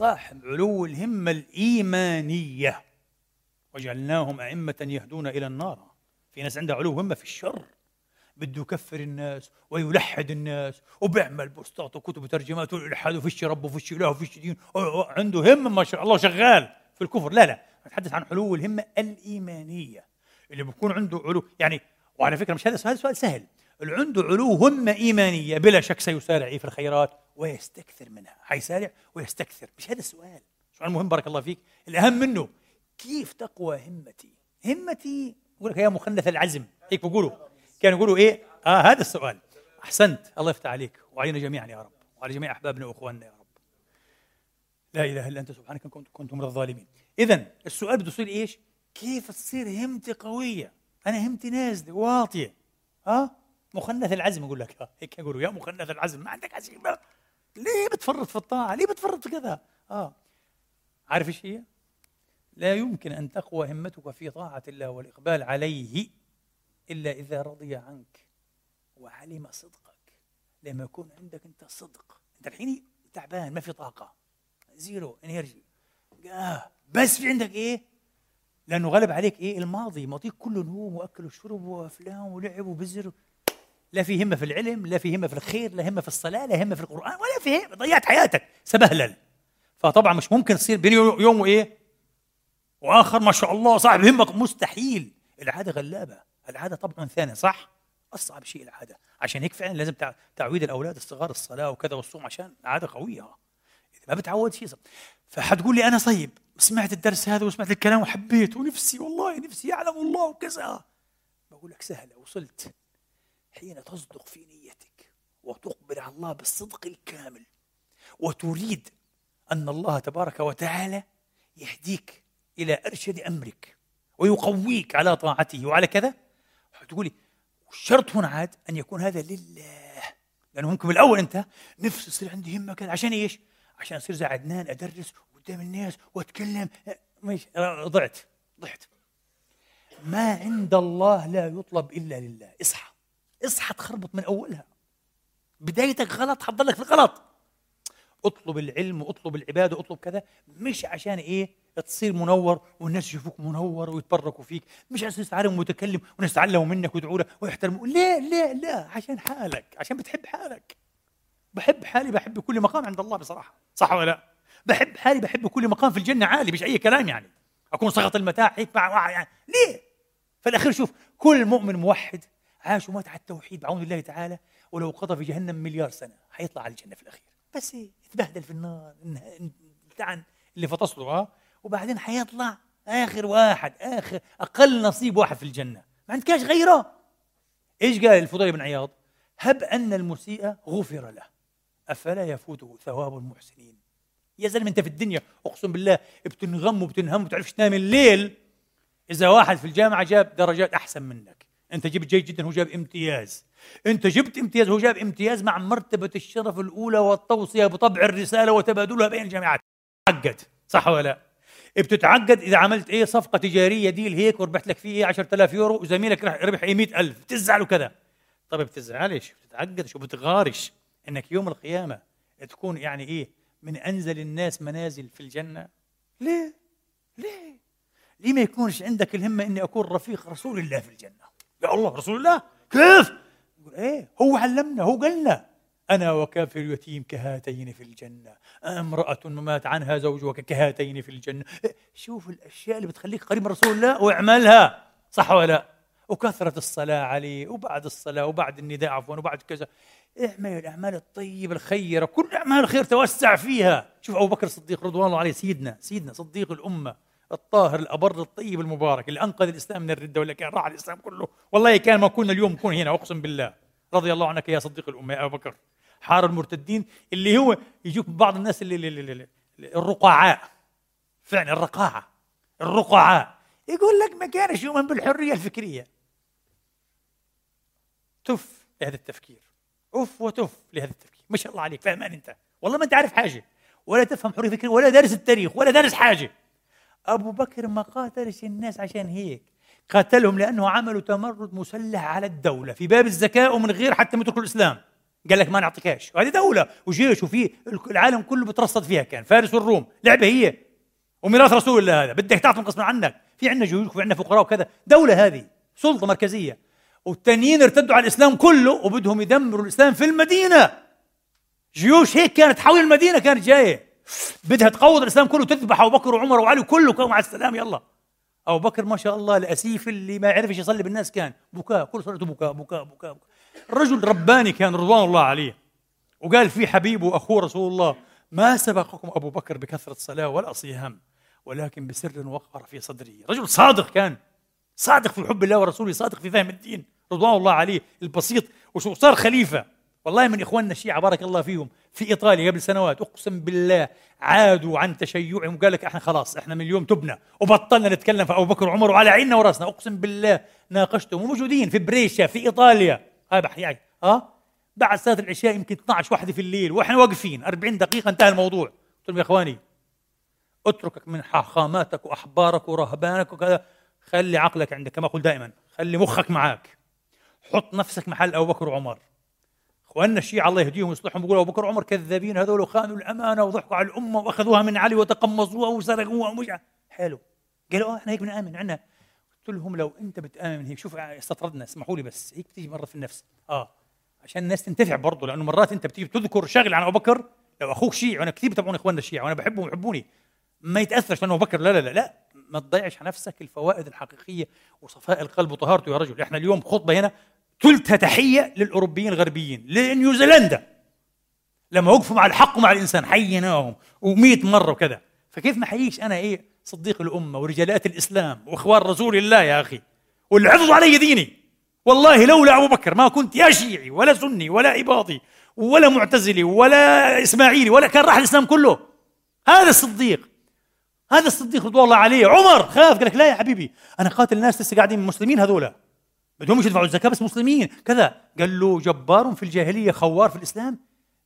صاحب علو الهمة الإيمانية. وجعلناهم أئمة يهدون إلى النار. في ناس عندها علو همة في الشر. بده يكفر الناس ويلحد الناس. وبيعمل بوستات وكتب وترجمات والالحاد وفيش رب وفيش إله وفيش دين. عنده همة ما شاء الله شغال في الكفر. لا لا. نتحدث عن علو الهمة الإيمانية. اللي بيكون عنده علو يعني وعلى فكرة مش هذا سؤال سؤال سهل. اللي عنده علو همه إيمانية. بلا شك سيسارع في الخيرات ويستكثر منها. حيسارع ويستكثر. مش هذا السؤال. سؤال مهم بارك الله فيك. الأهم منه كيف تقوى همتي؟ همتي يقول لك يا مخنث العزم. هيك بقولوا. كانوا يقولوا إيه؟ آه هذا السؤال. أحسنت. الله يفتح عليك. وعلينا جميعا يا رب. وعلى جميع أحبابنا وإخواننا يا رب. لا إله إلا أنت سبحانك كنت من الظالمين. اذا السؤال بده يصير إيش؟ كيف تصير همتي قوية؟ أنا همتي نازلة واطية. ها آه؟ مخنث العزم يقول لك. هيك يقولوا يا مخنث العزم ما عندك عزيمة. ليه بتفرط في الطاعة؟ ليه بتفرط في كذا؟ آه. عارف إيش هي؟ لا يمكن أن تقوى همتك في طاعة الله والإقبال عليه إلا إذا رضي عنك وعلم صدقك. لما يكون عندك أنت صدق. أنت الحين تعبان ما في طاقة. زيرو إنرجي. آه. بس في عندك إيه؟ لأنه غلب عليك إيه؟ الماضي. ماضيك كله نوم وأكل وشرب وأفلام ولعب وبزر. لا في همة في العلم لا في همة في الخير لا همة في الصلاة لا همة في القرآن ولا في همة ضيعت حياتك سبهلل. فطبعا مش ممكن تصير بين يوم وإيه؟ وآخر ما شاء الله صاحب همة مستحيل. العادة غلابة. العادة طبع ثاني صح؟ أصعب شيء العادة. عشان هيك فعلا لازم تعويد الأولاد الصغار الصلاة وكذا والصوم عشان عادة قوية. إذا ما بتعود شيء فحتقول لي أنا طيب سمعت الدرس هذا وسمعت الكلام وحبيت ونفسي والله نفسي يعلم الله وكذا. بقول لك سهلة وصلت. حين تصدق في نيتك وتقبل على الله بالصدق الكامل وتريد أن الله تبارك وتعالى يهديك إلى أرشد أمرك ويقويك على طاعته وعلى كذا تقولي الشرط هنا عاد أن يكون هذا لله لأنه ممكن من الأول أنت نفسي يصير عندي همة كذا عشان إيش؟ عشان أصير زي عدنان أدرس قدام الناس وأتكلم. ماشي ضعت ضعت. ما عند الله لا يطلب إلا لله اصحى. اصحى تخربط من أولها. بدايتك غلط حتضلك في الغلط. اطلب العلم واطلب العبادة واطلب كذا. مش عشان إيه؟ تصير منور والناس يشوفوك منور ويتبركوا فيك. مش عشان تتعلم متكلم وناس يتعلموا منك ويدعوا لك ويحترموا. لا لا لا. عشان حالك. عشان بتحب حالك. بحب حالي بحب كل مقام عند الله بصراحة. صح ولا لا؟ بحب حالي بحب كل مقام في الجنة عالي مش أي كلام يعني. أكون سقط المتاع هيك مع يعني. ليه؟ في الاخير شوف كل مؤمن موحد عاش ومات على التوحيد بعون الله تعالى ولو قضى في جهنم مليار سنة حيطلع على الجنة في الأخير. بس يتبهدل في النار بتاع اللي فطس له آه وبعدين حيطلع آخر واحد آخر أقل نصيب واحد في الجنة. ما عندكاش غيره؟ إيش قال الفضيل بن عياض؟ هب أن المسيء غفر له. أفلا يفوته ثواب المحسنين؟ يا زلمة أنت في الدنيا أقسم بالله بتنغم وبتنهم وبتعرفش تنام الليل؟ إذا واحد في الجامعة جاب درجات أحسن منك. انت جبت جيد جدا هو جاب امتياز. انت جبت امتياز هو جاب امتياز مع مرتبة الشرف الأولى والتوصية بطبع الرسالة وتبادلها بين الجامعات عقد صح ولا لا؟ بتتعقد إذا عملت إيه؟ صفقة تجارية ديل هيك وربحت لك فيه 10000 يورو وزميلك ربح إيه؟ 100000 بتزعل وكذا. طيب بتزعلش بتتعقد شو؟ بتغارش. إنك يوم القيامة تكون يعني إيه؟ من أنزل الناس منازل في الجنة؟ ليه؟ ليه؟ ليه ما يكونش عندك الهمة إني أكون رفيق رسول الله في الجنة؟ يا الله رسول الله كيف؟ يقول إيه هو علمنا هو قالنا. أنا وكافر اليتيم كهاتين في الجنة. امرأة مات عنها زوجها كهاتين في الجنة. شوف الأشياء اللي بتخليك قريب من رسول الله واعملها صح ولا لا؟ وكثرة الصلاة عليه وبعد الصلاة وبعد النداء عفوا وبعد كذا. اعمل الأعمال الطيبة الخيرة كل أعمال الخير توسع فيها. شوف أبو بكر الصديق رضوان الله عليه سيدنا سيدنا صديق الأمة. الطاهر الأبر الطيب المبارك اللي أنقذ الإسلام من الردة ولا كان راح الإسلام كله. والله كان ما كنا اليوم نكون هنا أقسم بالله. رضي الله عنك يا صديق الأمة يا أبو بكر. حار المرتدين اللي هو يجوك بعض الناس اللي, اللي, اللي الرقعاء. فعلا الرقاعة. الرقعاء. يقول لك ما كانش يؤمن بالحرية الفكرية. تف لهذا التفكير. أف وتف لهذا التفكير. ما شاء الله عليك فهمان أنت. والله ما أنت عارف حاجة. ولا تفهم حرية فكريه ولا دارس التاريخ ولا دارس حاجة. أبو بكر ما قاتلش الناس عشان هيك. قاتلهم لأنه عملوا تمرد مسلح على الدولة. في باب الزكاه ومن غير حتى ما يدخلوا الإسلام. قال لك ما نعطيكاش وهذه دولة وجيش وفي العالم كله بترصد فيها. كان فارس والروم. لعبة هي. وميراث رسول الله هذا. بدك تعطي غصبا عنك. في عندنا جيوش وفي عندنا فقراء وكذا. دولة هذه. سلطة مركزية. والتانيين ارتدوا على الإسلام كله وبدهم يدمروا الإسلام في المدينة. جيوش هيك كانت حول المدينة كانت جاية. بدها تقوض الإسلام كله تذبح أبو بكر وعمر وعلي كله مع السلام يلا. أبو بكر ما شاء الله الأسيف اللي ما يعرفش يصلي بالناس كان. بكاء كل صلاته بكاء بكاء بكاء, بكاء. الرجل رباني كان رضوان الله عليه. وقال في حبيبه واخوه رسول الله ما سبقكم أبو بكر بكثرة صلاه ولا صيام ولكن بسر وقر في صدره رجل صادق كان. صادق في حب الله ورسوله صادق في فهم الدين. رضوان الله عليه البسيط. وصار خليفة. والله من إخواننا الشيعة بارك الله فيهم في إيطاليا قبل سنوات أقسم بالله عادوا عن تشيعهم وقال لك إحنا خلاص إحنا من اليوم تبنا وبطلنا نتكلم في أبو بكر وعمر وعلى عيننا وراسنا أقسم بالله ناقشتهم وموجودين في بريشا في إيطاليا. هاي بحكي ها بعد صلاة العشاء يمكن 12 وحده في الليل وإحنا واقفين 40 دقيقة انتهى الموضوع. قلت لهم يا إخواني اتركك من حاخاماتك وأحبارك ورهبانك وكذا خلي عقلك عندك كما أقول دائما خلي مخك معك حط نفسك محل أبو بكر وعمر. اخواننا الشيعة الله يهديهم ويصلحهم بيقولوا أبو بكر وعمر كذابين هذول خانوا الأمانة وضحكوا على الأمة وأخذوها من علي وتقمصوها وسرقوها ومش حلو. قالوا آه إحنا هيك بنآمن عندنا قلت لهم لو أنت بتآمن هيك شوف استطردنا اسمحوا لي بس هيك بتيجي مرة في النفس. آه. عشان الناس تنتفع برضه لأنه مرات أنت بتيجي بتذكر شغلة عن أبو بكر لو أخوك شيعي وأنا كثير بتابعون إخواننا الشيعة وأنا بحبهم ويحبوني. ما يتأثرش لأنه أبو بكر لا لا لا لا. ما تضيعش على نفسك الفوائد الحقيقية وصفاء القلب وطهارته يا رجل. إحنا اليوم خطبة هنا ثلثها تحية للأوروبيين الغربيين لنيوزيلندا. لما وقفوا مع الحق ومع الإنسان حييناهم و100 مرة وكذا. فكيف ما حييش أنا إيه صديق الأمة ورجالات الإسلام وإخوان رسول الله يا أخي؟ واللي حفظوا علي ديني. والله لولا أبو بكر ما كنت يا شيعي ولا سني ولا اباضي ولا معتزلي ولا إسماعيلي ولا كان راح الإسلام كله. هذا الصديق هذا الصديق رضوان الله عليه عمر خاف قال لك لا يا حبيبي أنا قاتل الناس لسه قاعدين مسلمين هذولا. بدهم يدفعوا الزكاة بس مسلمين. كذا. قال له جبار في الجاهلية خوار في الإسلام.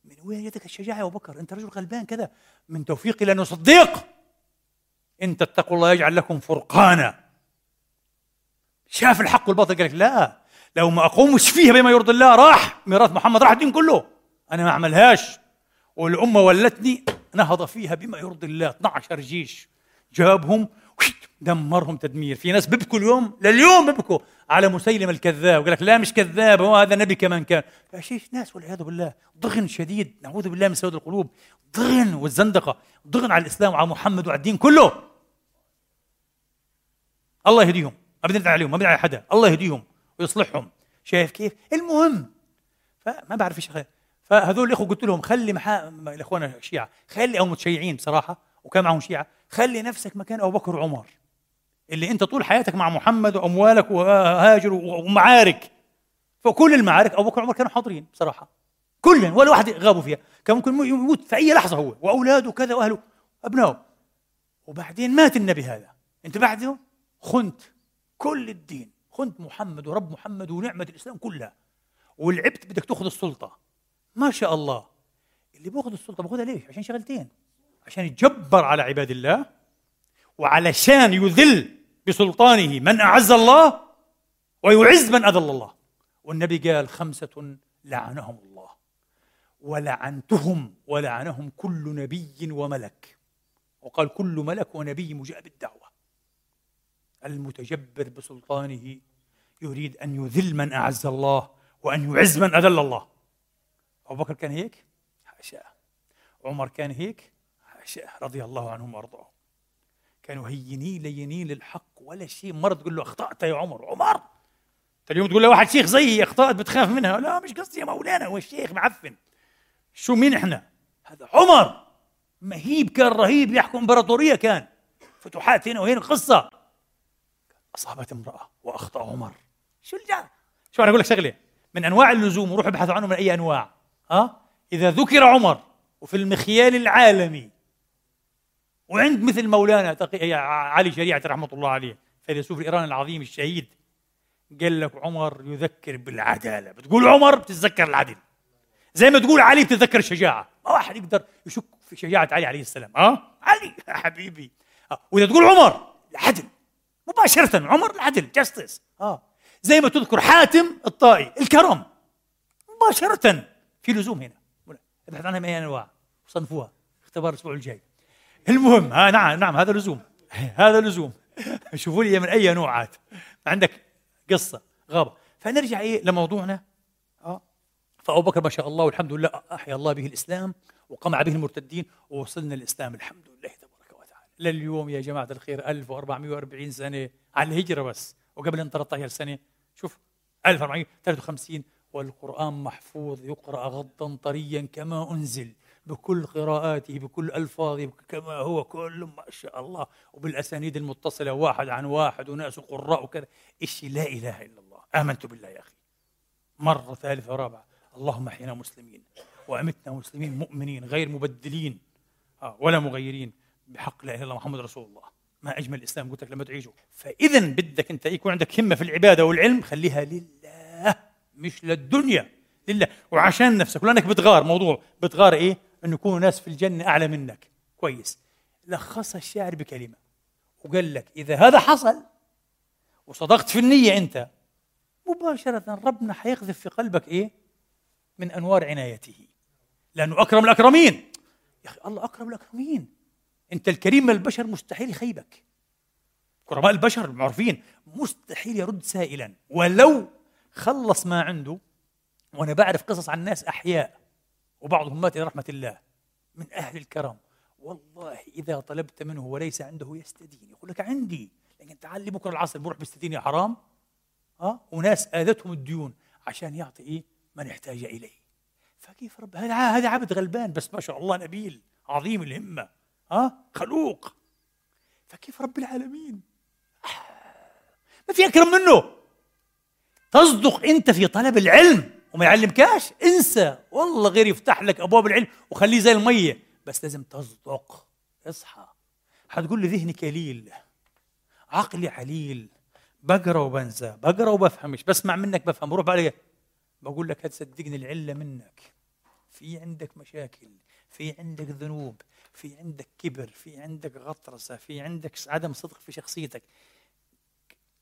من وين جاتك الشجاعة يا أبو بكر؟ أنت رجل غلبان. كذا. من توفيقي لأنه صديق. إن تتقوا الله يجعل لكم فرقانا. شاف الحق والباطل؟ قال لك لا. لو ما اقومش فيها بما يرضي الله راح. ميراث محمد راح الدين كله. أنا ما أعملهاش. والأمة ولتني. نهض فيها بما يرضي الله. 12 جيش جابهم. دمرهم تدمير. في ناس بيبكوا اليوم لليوم بيبكوا على مسيلم الكذاب وقال لك لا مش كذاب هو هذا نبي كمان كان. فشيش ناس والعياذ بالله. ضغن شديد نعوذ بالله من سواد القلوب. ضغن والزندقة ضغن على الإسلام وعلى محمد وعلى الدين كله. الله يهديهم. ما بدنا عليهم ما بدنا على حدا. الله يهديهم ويصلحهم. شايف كيف؟ المهم فما بعرف إيش فهذول الإخوة قلت لهم خلي محا الإخوان الشيعة خلي أو متشيعين بصراحة وكان معهم شيعة خلي نفسك مكان أبو بكر وعمر. اللي انت طول حياتك مع محمد وأموالك وهاجر ومعارك. فكل المعارك أبو بكر وعمر كانوا حاضرين بصراحة. كلهم ولا واحد غابوا فيها. كان ممكن يموت في أي لحظة هو. وأولاده كذا وأهله ابنائه وبعدين مات النبي هذا. أنت بعده خنت كل الدين. خنت محمد ورب محمد ونعمة الإسلام كلها. ولعبت بدك تأخذ السلطة. ما شاء الله. اللي بيأخذ السلطة بيأخذها ليش؟ عشان شغلتين. عشان يتجبر على عباد الله وعلشان يذل بسلطانه من أعز الله ويعز من أذل الله. والنبي قال خمسة لعنهم الله. ولعنتهم ولعنهم كل نبي وملك. وقال كل ملك ونبي مجاب الدعوة. المتجبر بسلطانه يريد أن يذل من أعز الله وأن يعز من أذل الله. أبو بكر كان هيك؟ حاشا. عمر كان هيك؟ حاشا. رضي الله عنهم وأرضاهم. كانوا هينين لينين للحق ولا شيء. مرة تقول له أخطأت يا عمر. عمر! اليوم تقول له واحد شيخ زيي أخطأت بتخاف منها. لا مش قصدي يا مولانا هو الشيخ معفن. شو مين إحنا؟ هذا عمر! مهيب كان رهيب يحكم إمبراطورية كان. فتوحات هنا وهنا قصة. أصابت امرأة وأخطأ عمر. شو الجار شو أنا أقول لك شغلة؟ من أنواع اللزوم وروح ابحثوا عنه من أي أنواع. ها؟ إذا ذكر عمر وفي المخيال العالمي وعند مثل مولانا تقي علي شريعة رحمة الله عليه فيلسوف الإيراني العظيم الشهيد قال لك عمر يذكر بالعدالة. بتقول عمر بتتذكر العدل. زي ما تقول علي بتتذكر الشجاعة. ما واحد يقدر يشك في شجاعة علي عليه السلام آه علي يا حبيبي. آه. وإذا تقول عمر العدل مباشرة عمر العدل جاستس آه. زي ما تذكر حاتم الطائي الكرم مباشرة. في لزوم هنا. ابحث عنها من اي انواع وصنفوها اختبار الأسبوع الجاي. المهم ها نعم نعم هذا لزوم هذا لزوم شوفوا لي من أي نوعات عندك قصة غابة. فنرجع إيه لموضوعنا؟ آه. فأبو بكر ما شاء الله والحمد لله أحيا الله به الإسلام وقمع به المرتدين ووصلنا الإسلام. الحمد لله تبارك وتعالى. لليوم يا جماعة الخير 1440 سنة. على الهجرة بس. وقبل 13 سنه شوف 1453 والقرآن محفوظ يقرأ غضا طريا كما أنزل. بكل قراءاته بكل ألفاظه كما هو كل ما شاء الله. وبالأسانيد المتصلة واحد عن واحد وناس قراء وكذا. إشي لا إله إلا الله. آمنت بالله يا أخي. مرة ثالثة ورابعة. اللهم احينا مسلمين. وأمتنا مسلمين مؤمنين غير مبدلين. آه ولا مغيرين. بحق لا إله إلا الله محمد رسول الله. ما أجمل الإسلام. قلت لك لما تعيشه. فإذا بدك أنت يكون عندك همة في العبادة والعلم خليها لله. مش للدنيا. لله. وعشان نفسك. ولانك بتغار. موضوع بتغار إيه؟ انه يكونوا ناس في الجنة أعلى منك. كويس. لخصها الشاعر بكلمة وقال لك إذا هذا حصل وصدقت في النية أنت مباشرة ربنا حيقذف في قلبك إيه؟ من أنوار عنايته. لأنه أكرم الأكرمين. يا أخي الله أكرم الأكرمين. أنت الكريم من البشر مستحيل يخيبك. كرماء البشر المعروفين مستحيل يرد سائلا. ولو خلص ما عنده وأنا بعرف قصص عن ناس أحياء وبعضهم مات إلى رحمة الله من أهل الكرم. والله إذا طلبت منه وليس عنده يستدين. يقول لك عندي لكن تعال لي بكرة العصر بروح بيستدين يا حرام. ها؟ وناس آذتهم الديون عشان يعطي إيه؟ من احتاج إليه. فكيف رب؟ هذا هذا عبد غلبان بس ما شاء الله نبيل عظيم الهمة. ها؟ خلوق. فكيف رب العالمين؟ ما في أكرم منه. تصدق أنت في طلب العلم. وما يعلمكاش انسى. والله غير يفتح لك أبواب العلم وخليه زي المية. بس لازم تصدق. اصحى. حتقول لي ذهني كليل عقلي عليل. بقرأ وبنسى. بقرأ وبفهمش. بسمع منك بفهم. بروح بعد بقول لك هتصدقني العلة منك؟ في عندك مشاكل. في عندك ذنوب. في عندك كبر. في عندك غطرسة. في عندك عدم صدق في شخصيتك.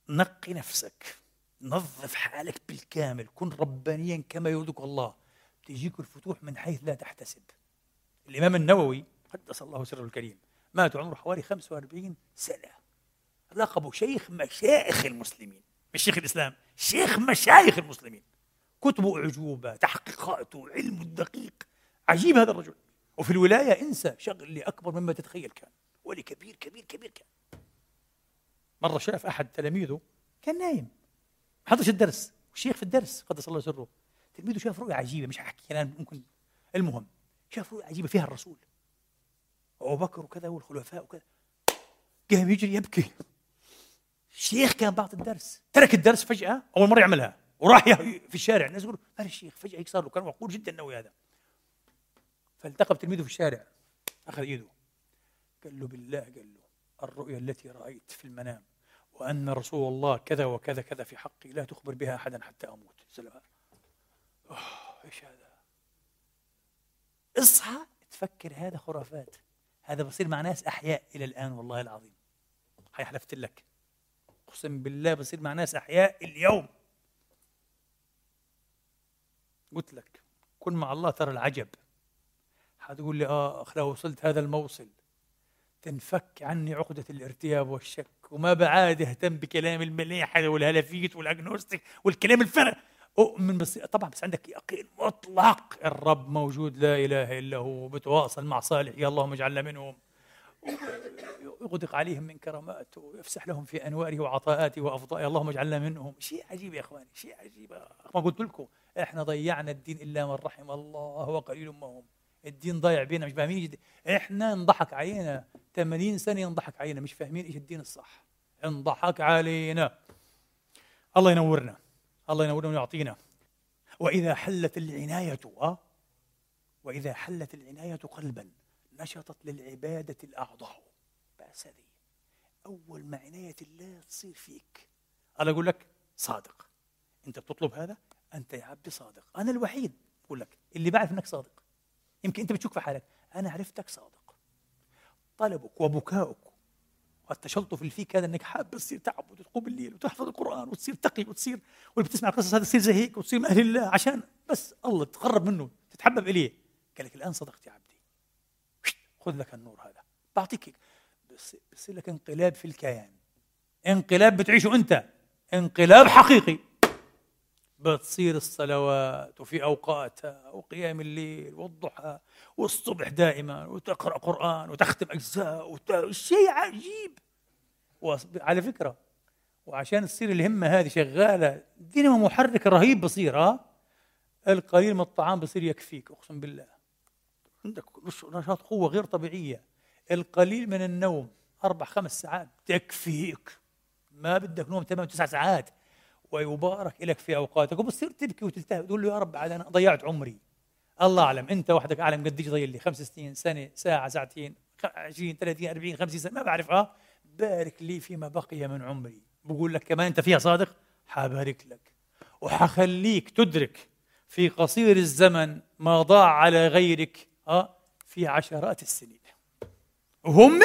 نقي نفسك. نظف حالك بالكامل كن ربانيا كما يريدك الله. تجيك الفتوح من حيث لا تحتسب. الإمام النووي قدس الله سره الكريم مات عمره حوالي 45 سنة. لقبه شيخ مشايخ المسلمين. مش شيخ الإسلام شيخ مشايخ المسلمين. كتبه أعجوبة تحقيقاته علمه الدقيق. عجيب هذا الرجل. وفي الولاية انسى شغل أكبر مما تتخيل كان. ولي كبير كبير كبير كان. مرة شاف أحد تلاميذه كان نايم. حضرش الدرس والشيخ في الدرس قدس الله سره. تلميذه شاف رؤية عجيبة مش هحكي الآن ممكن. المهم شاف رؤية عجيبة فيها الرسول. أبو بكر وكذا والخلفاء وكذا. قام يجري يبكي. الشيخ كان بعطي الدرس. ترك الدرس فجأة أول مرة يعملها. وراح في الشارع. الناس يقولوا مال الشيخ فجأة هيك صار له كان معقول جدا النووي هذا. فالتقى بتلميذه في الشارع أخذ إيده. قال له بالله قال له الرؤيا التي رأيت في المنام وأن رسول الله كذا وكذا كذا في حقي لا تخبر بها أحدا حتى أموت. أوه إيش هذا؟ اصحى تفكر هذا خرافات. هذا بصير مع ناس أحياء إلى الآن والله العظيم. هاي حلفت لك. أقسم بالله بصير مع ناس أحياء اليوم. قلت لك كن مع الله ترى العجب. حتقول لي آه لو وصلت هذا الموصل تنفك عني عقدة الارتياب والشك. وما بعاد اهتم بكلام المليحة والهلافيت والأجنوستيك والكلام الفرق أؤمن بس طبعا بس عندك يقين مطلق. الرب موجود لا إله إلا هو بتواصل مع صالح. يا اللهم اجعلنا منهم. يغدق عليهم من كراماته ويفسح لهم في أنواره وعطاءاته وافضائه اللهم اجعلنا منهم. شيء عجيب يا إخواني شيء عجيب. ما قلت لكم إحنا ضيعنا الدين إلا من رحم الله وقليل ما هم. الدين ضايع بينا مش فاهمين إحنا انضحك علينا. 80 سنة ينضحك علينا مش فاهمين إيش الدين الصح. انضحك علينا. الله ينورنا. الله ينورنا ويعطينا. وإذا حلت العناية آه وإذا حلت العناية قلبا نشطت للعبادة الأعضاء. بس هذه أول ما عناية الله تصير فيك. الله يقول لك صادق. أنت بتطلب هذا؟ أنت يا عبدي صادق. أنا الوحيد. بقول لك اللي بعرف إنك صادق. يمكن انت بتشك في حالك. أنا عرفتك صادق. طلبك وبكاؤك والتشلطف اللي فيك هذا انك حابب تصير تعبد وتقوم الليل وتحفظ القرآن وتصير تقي وتصير واللي بتسمع قصص هذا تصير زي هيك وتصير من أهل الله عشان بس الله تقرب منه تحبب إليه. قال لك الآن صدقت يا عبدي. خذ لك النور هذا. بعطيك بصير لك انقلاب في الكيان. انقلاب بتعيشه أنت. انقلاب حقيقي. بتصير الصلوات وفي اوقاتها وقيام الليل والضحى والصبح دائما وتقرأ قرآن وتختم أجزاء وت... شيء عجيب. وعلى فكرة وعشان تصير الهمة هذه شغالة دينامو محرك رهيب بصير ها؟ القليل من الطعام بصير يكفيك أقسم بالله. عندك نشاط قوة غير طبيعية. القليل من النوم أربع خمس ساعات تكفيك. ما بدك نوم ثمان تسع ساعات. ويبارك لك في أوقاتك. وبتصير تبكي وتلتهب تقول له يا رب أنا ضيعت عمري. الله أعلم. أنت وحدك أعلم قديش ضيع لي. خمس سنين سنة ساعة ساعتين 20 30 40 50 سنة ما بعرف آه بارك لي فيما بقي من عمري. بقول لك كمان أنت فيها صادق؟ حبارك لك. وحخليك تدرك في قصير الزمن ما ضاع على غيرك آه في عشرات السنين. وهم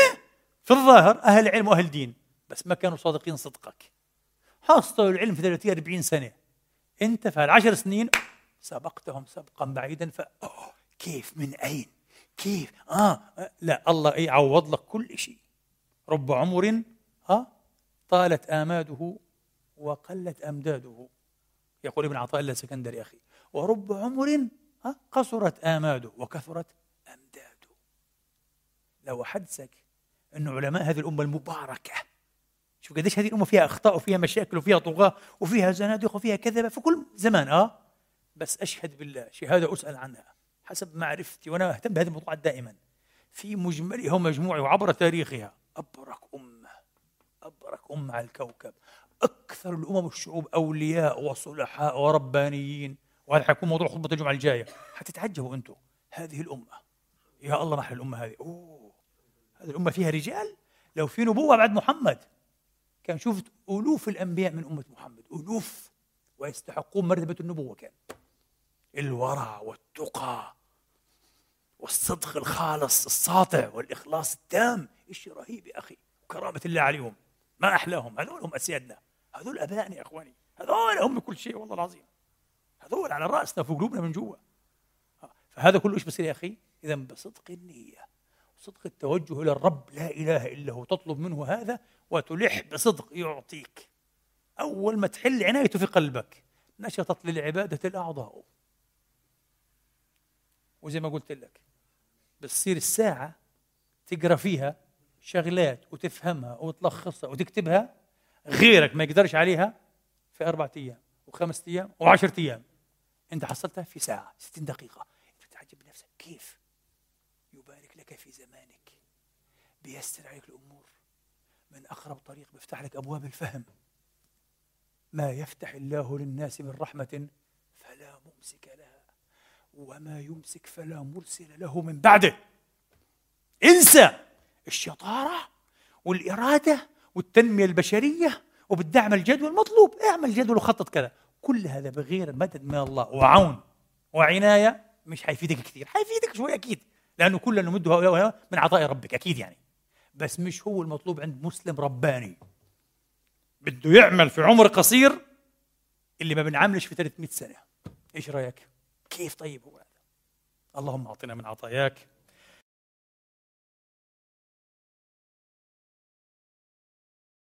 في الظاهر أهل علم وأهل دين بس ما كانوا صادقين صدقك. حصلوا العلم في 30 40 سنة. أنت في العشر سنين سبقتهم سبقا بعيدا ف كيف من أين؟ كيف؟ آه لا الله يعوض لك كل شيء. رب عمر آه طالت آماده وقلت أمداده. يقول ابن عطاء الله السكندري أخي. ورب عمر آه قصرت آماده وكثرت أمداده. لو أحدثك أن علماء هذه الأمة المباركة شوف قديش هذه الأمة فيها أخطاء وفيها مشاكل وفيها طغاة وفيها زنادق وفيها كذبة. في كل زمان أه. بس أشهد بالله شهادة أسأل عنها حسب معرفتي وأنا أهتم بهذه الموضوعات دائما. في مجملها ومجموعها وعبر تاريخها. أبرك أمة أبرك أمة على الكوكب. أكثر الأمم والشعوب أولياء وصلحاء وربانيين. وهذا حيكون موضوع خطبة الجمعة الجاية. حتتعجبوا أنتم هذه الأمة. يا الله محل الأمة هذه. أوه هذه الأمة فيها رجال؟ لو في نبوة بعد محمد. كان شوفت ألوف الأنبياء من أمة محمد ألوف ويستحقون مرتبة النبوة كان. الورع والتقى والصدق الخالص الساطع والإخلاص التام شيء رهيب يا أخي؟ وكرامة الله عليهم ما أحلاهم هذول هم أسيادنا هذول أبائنا يا إخواني هذول هم كل شيء والله العظيم. هذول على رأسنا في قلوبنا من جوا. فهذا كله إيش بصير يا أخي؟ إذا بصدق النية. صدق التوجه إلى الرب لا إله إلا هو. تطلب منه هذا وتلح بصدق يعطيك. أول ما تحل عنايته في قلبك نشطت للعبادة الأعضاء. وزي ما قلت لك بتصير الساعة تقرأ فيها شغلات وتفهمها وتلخصها وتكتبها غيرك ما يقدرش عليها في أربعة أيام وخمسة أيام وعشرة أيام. أنت حصلتها في ساعة ستين دقيقة. أنت بتعجب نفسك كيف يبارك لك في زمانك بيسر عليك الأمور. من أقرب طريق بيفتح لك أبواب الفهم. ما يفتح الله للناس من رحمة فلا ممسك لها وما يمسك فلا مرسل له من بعده. انسى الشطارة والإرادة والتنمية البشرية وبالدعم الجدول مطلوب اعمل جدول وخطط كذا. كل هذا بغير مدد من الله. وعون وعناية مش حيفيدك كثير حيفيدك شوي أكيد لأنه كلنا نمده من عطاء ربك. أكيد يعني. بس مش هو المطلوب عند مسلم رباني. بده يعمل في عمر قصير اللي ما بنعملش في 300 سنة. إيش رأيك؟ كيف طيب هو هذا؟ اللهم أعطنا من عطاياك.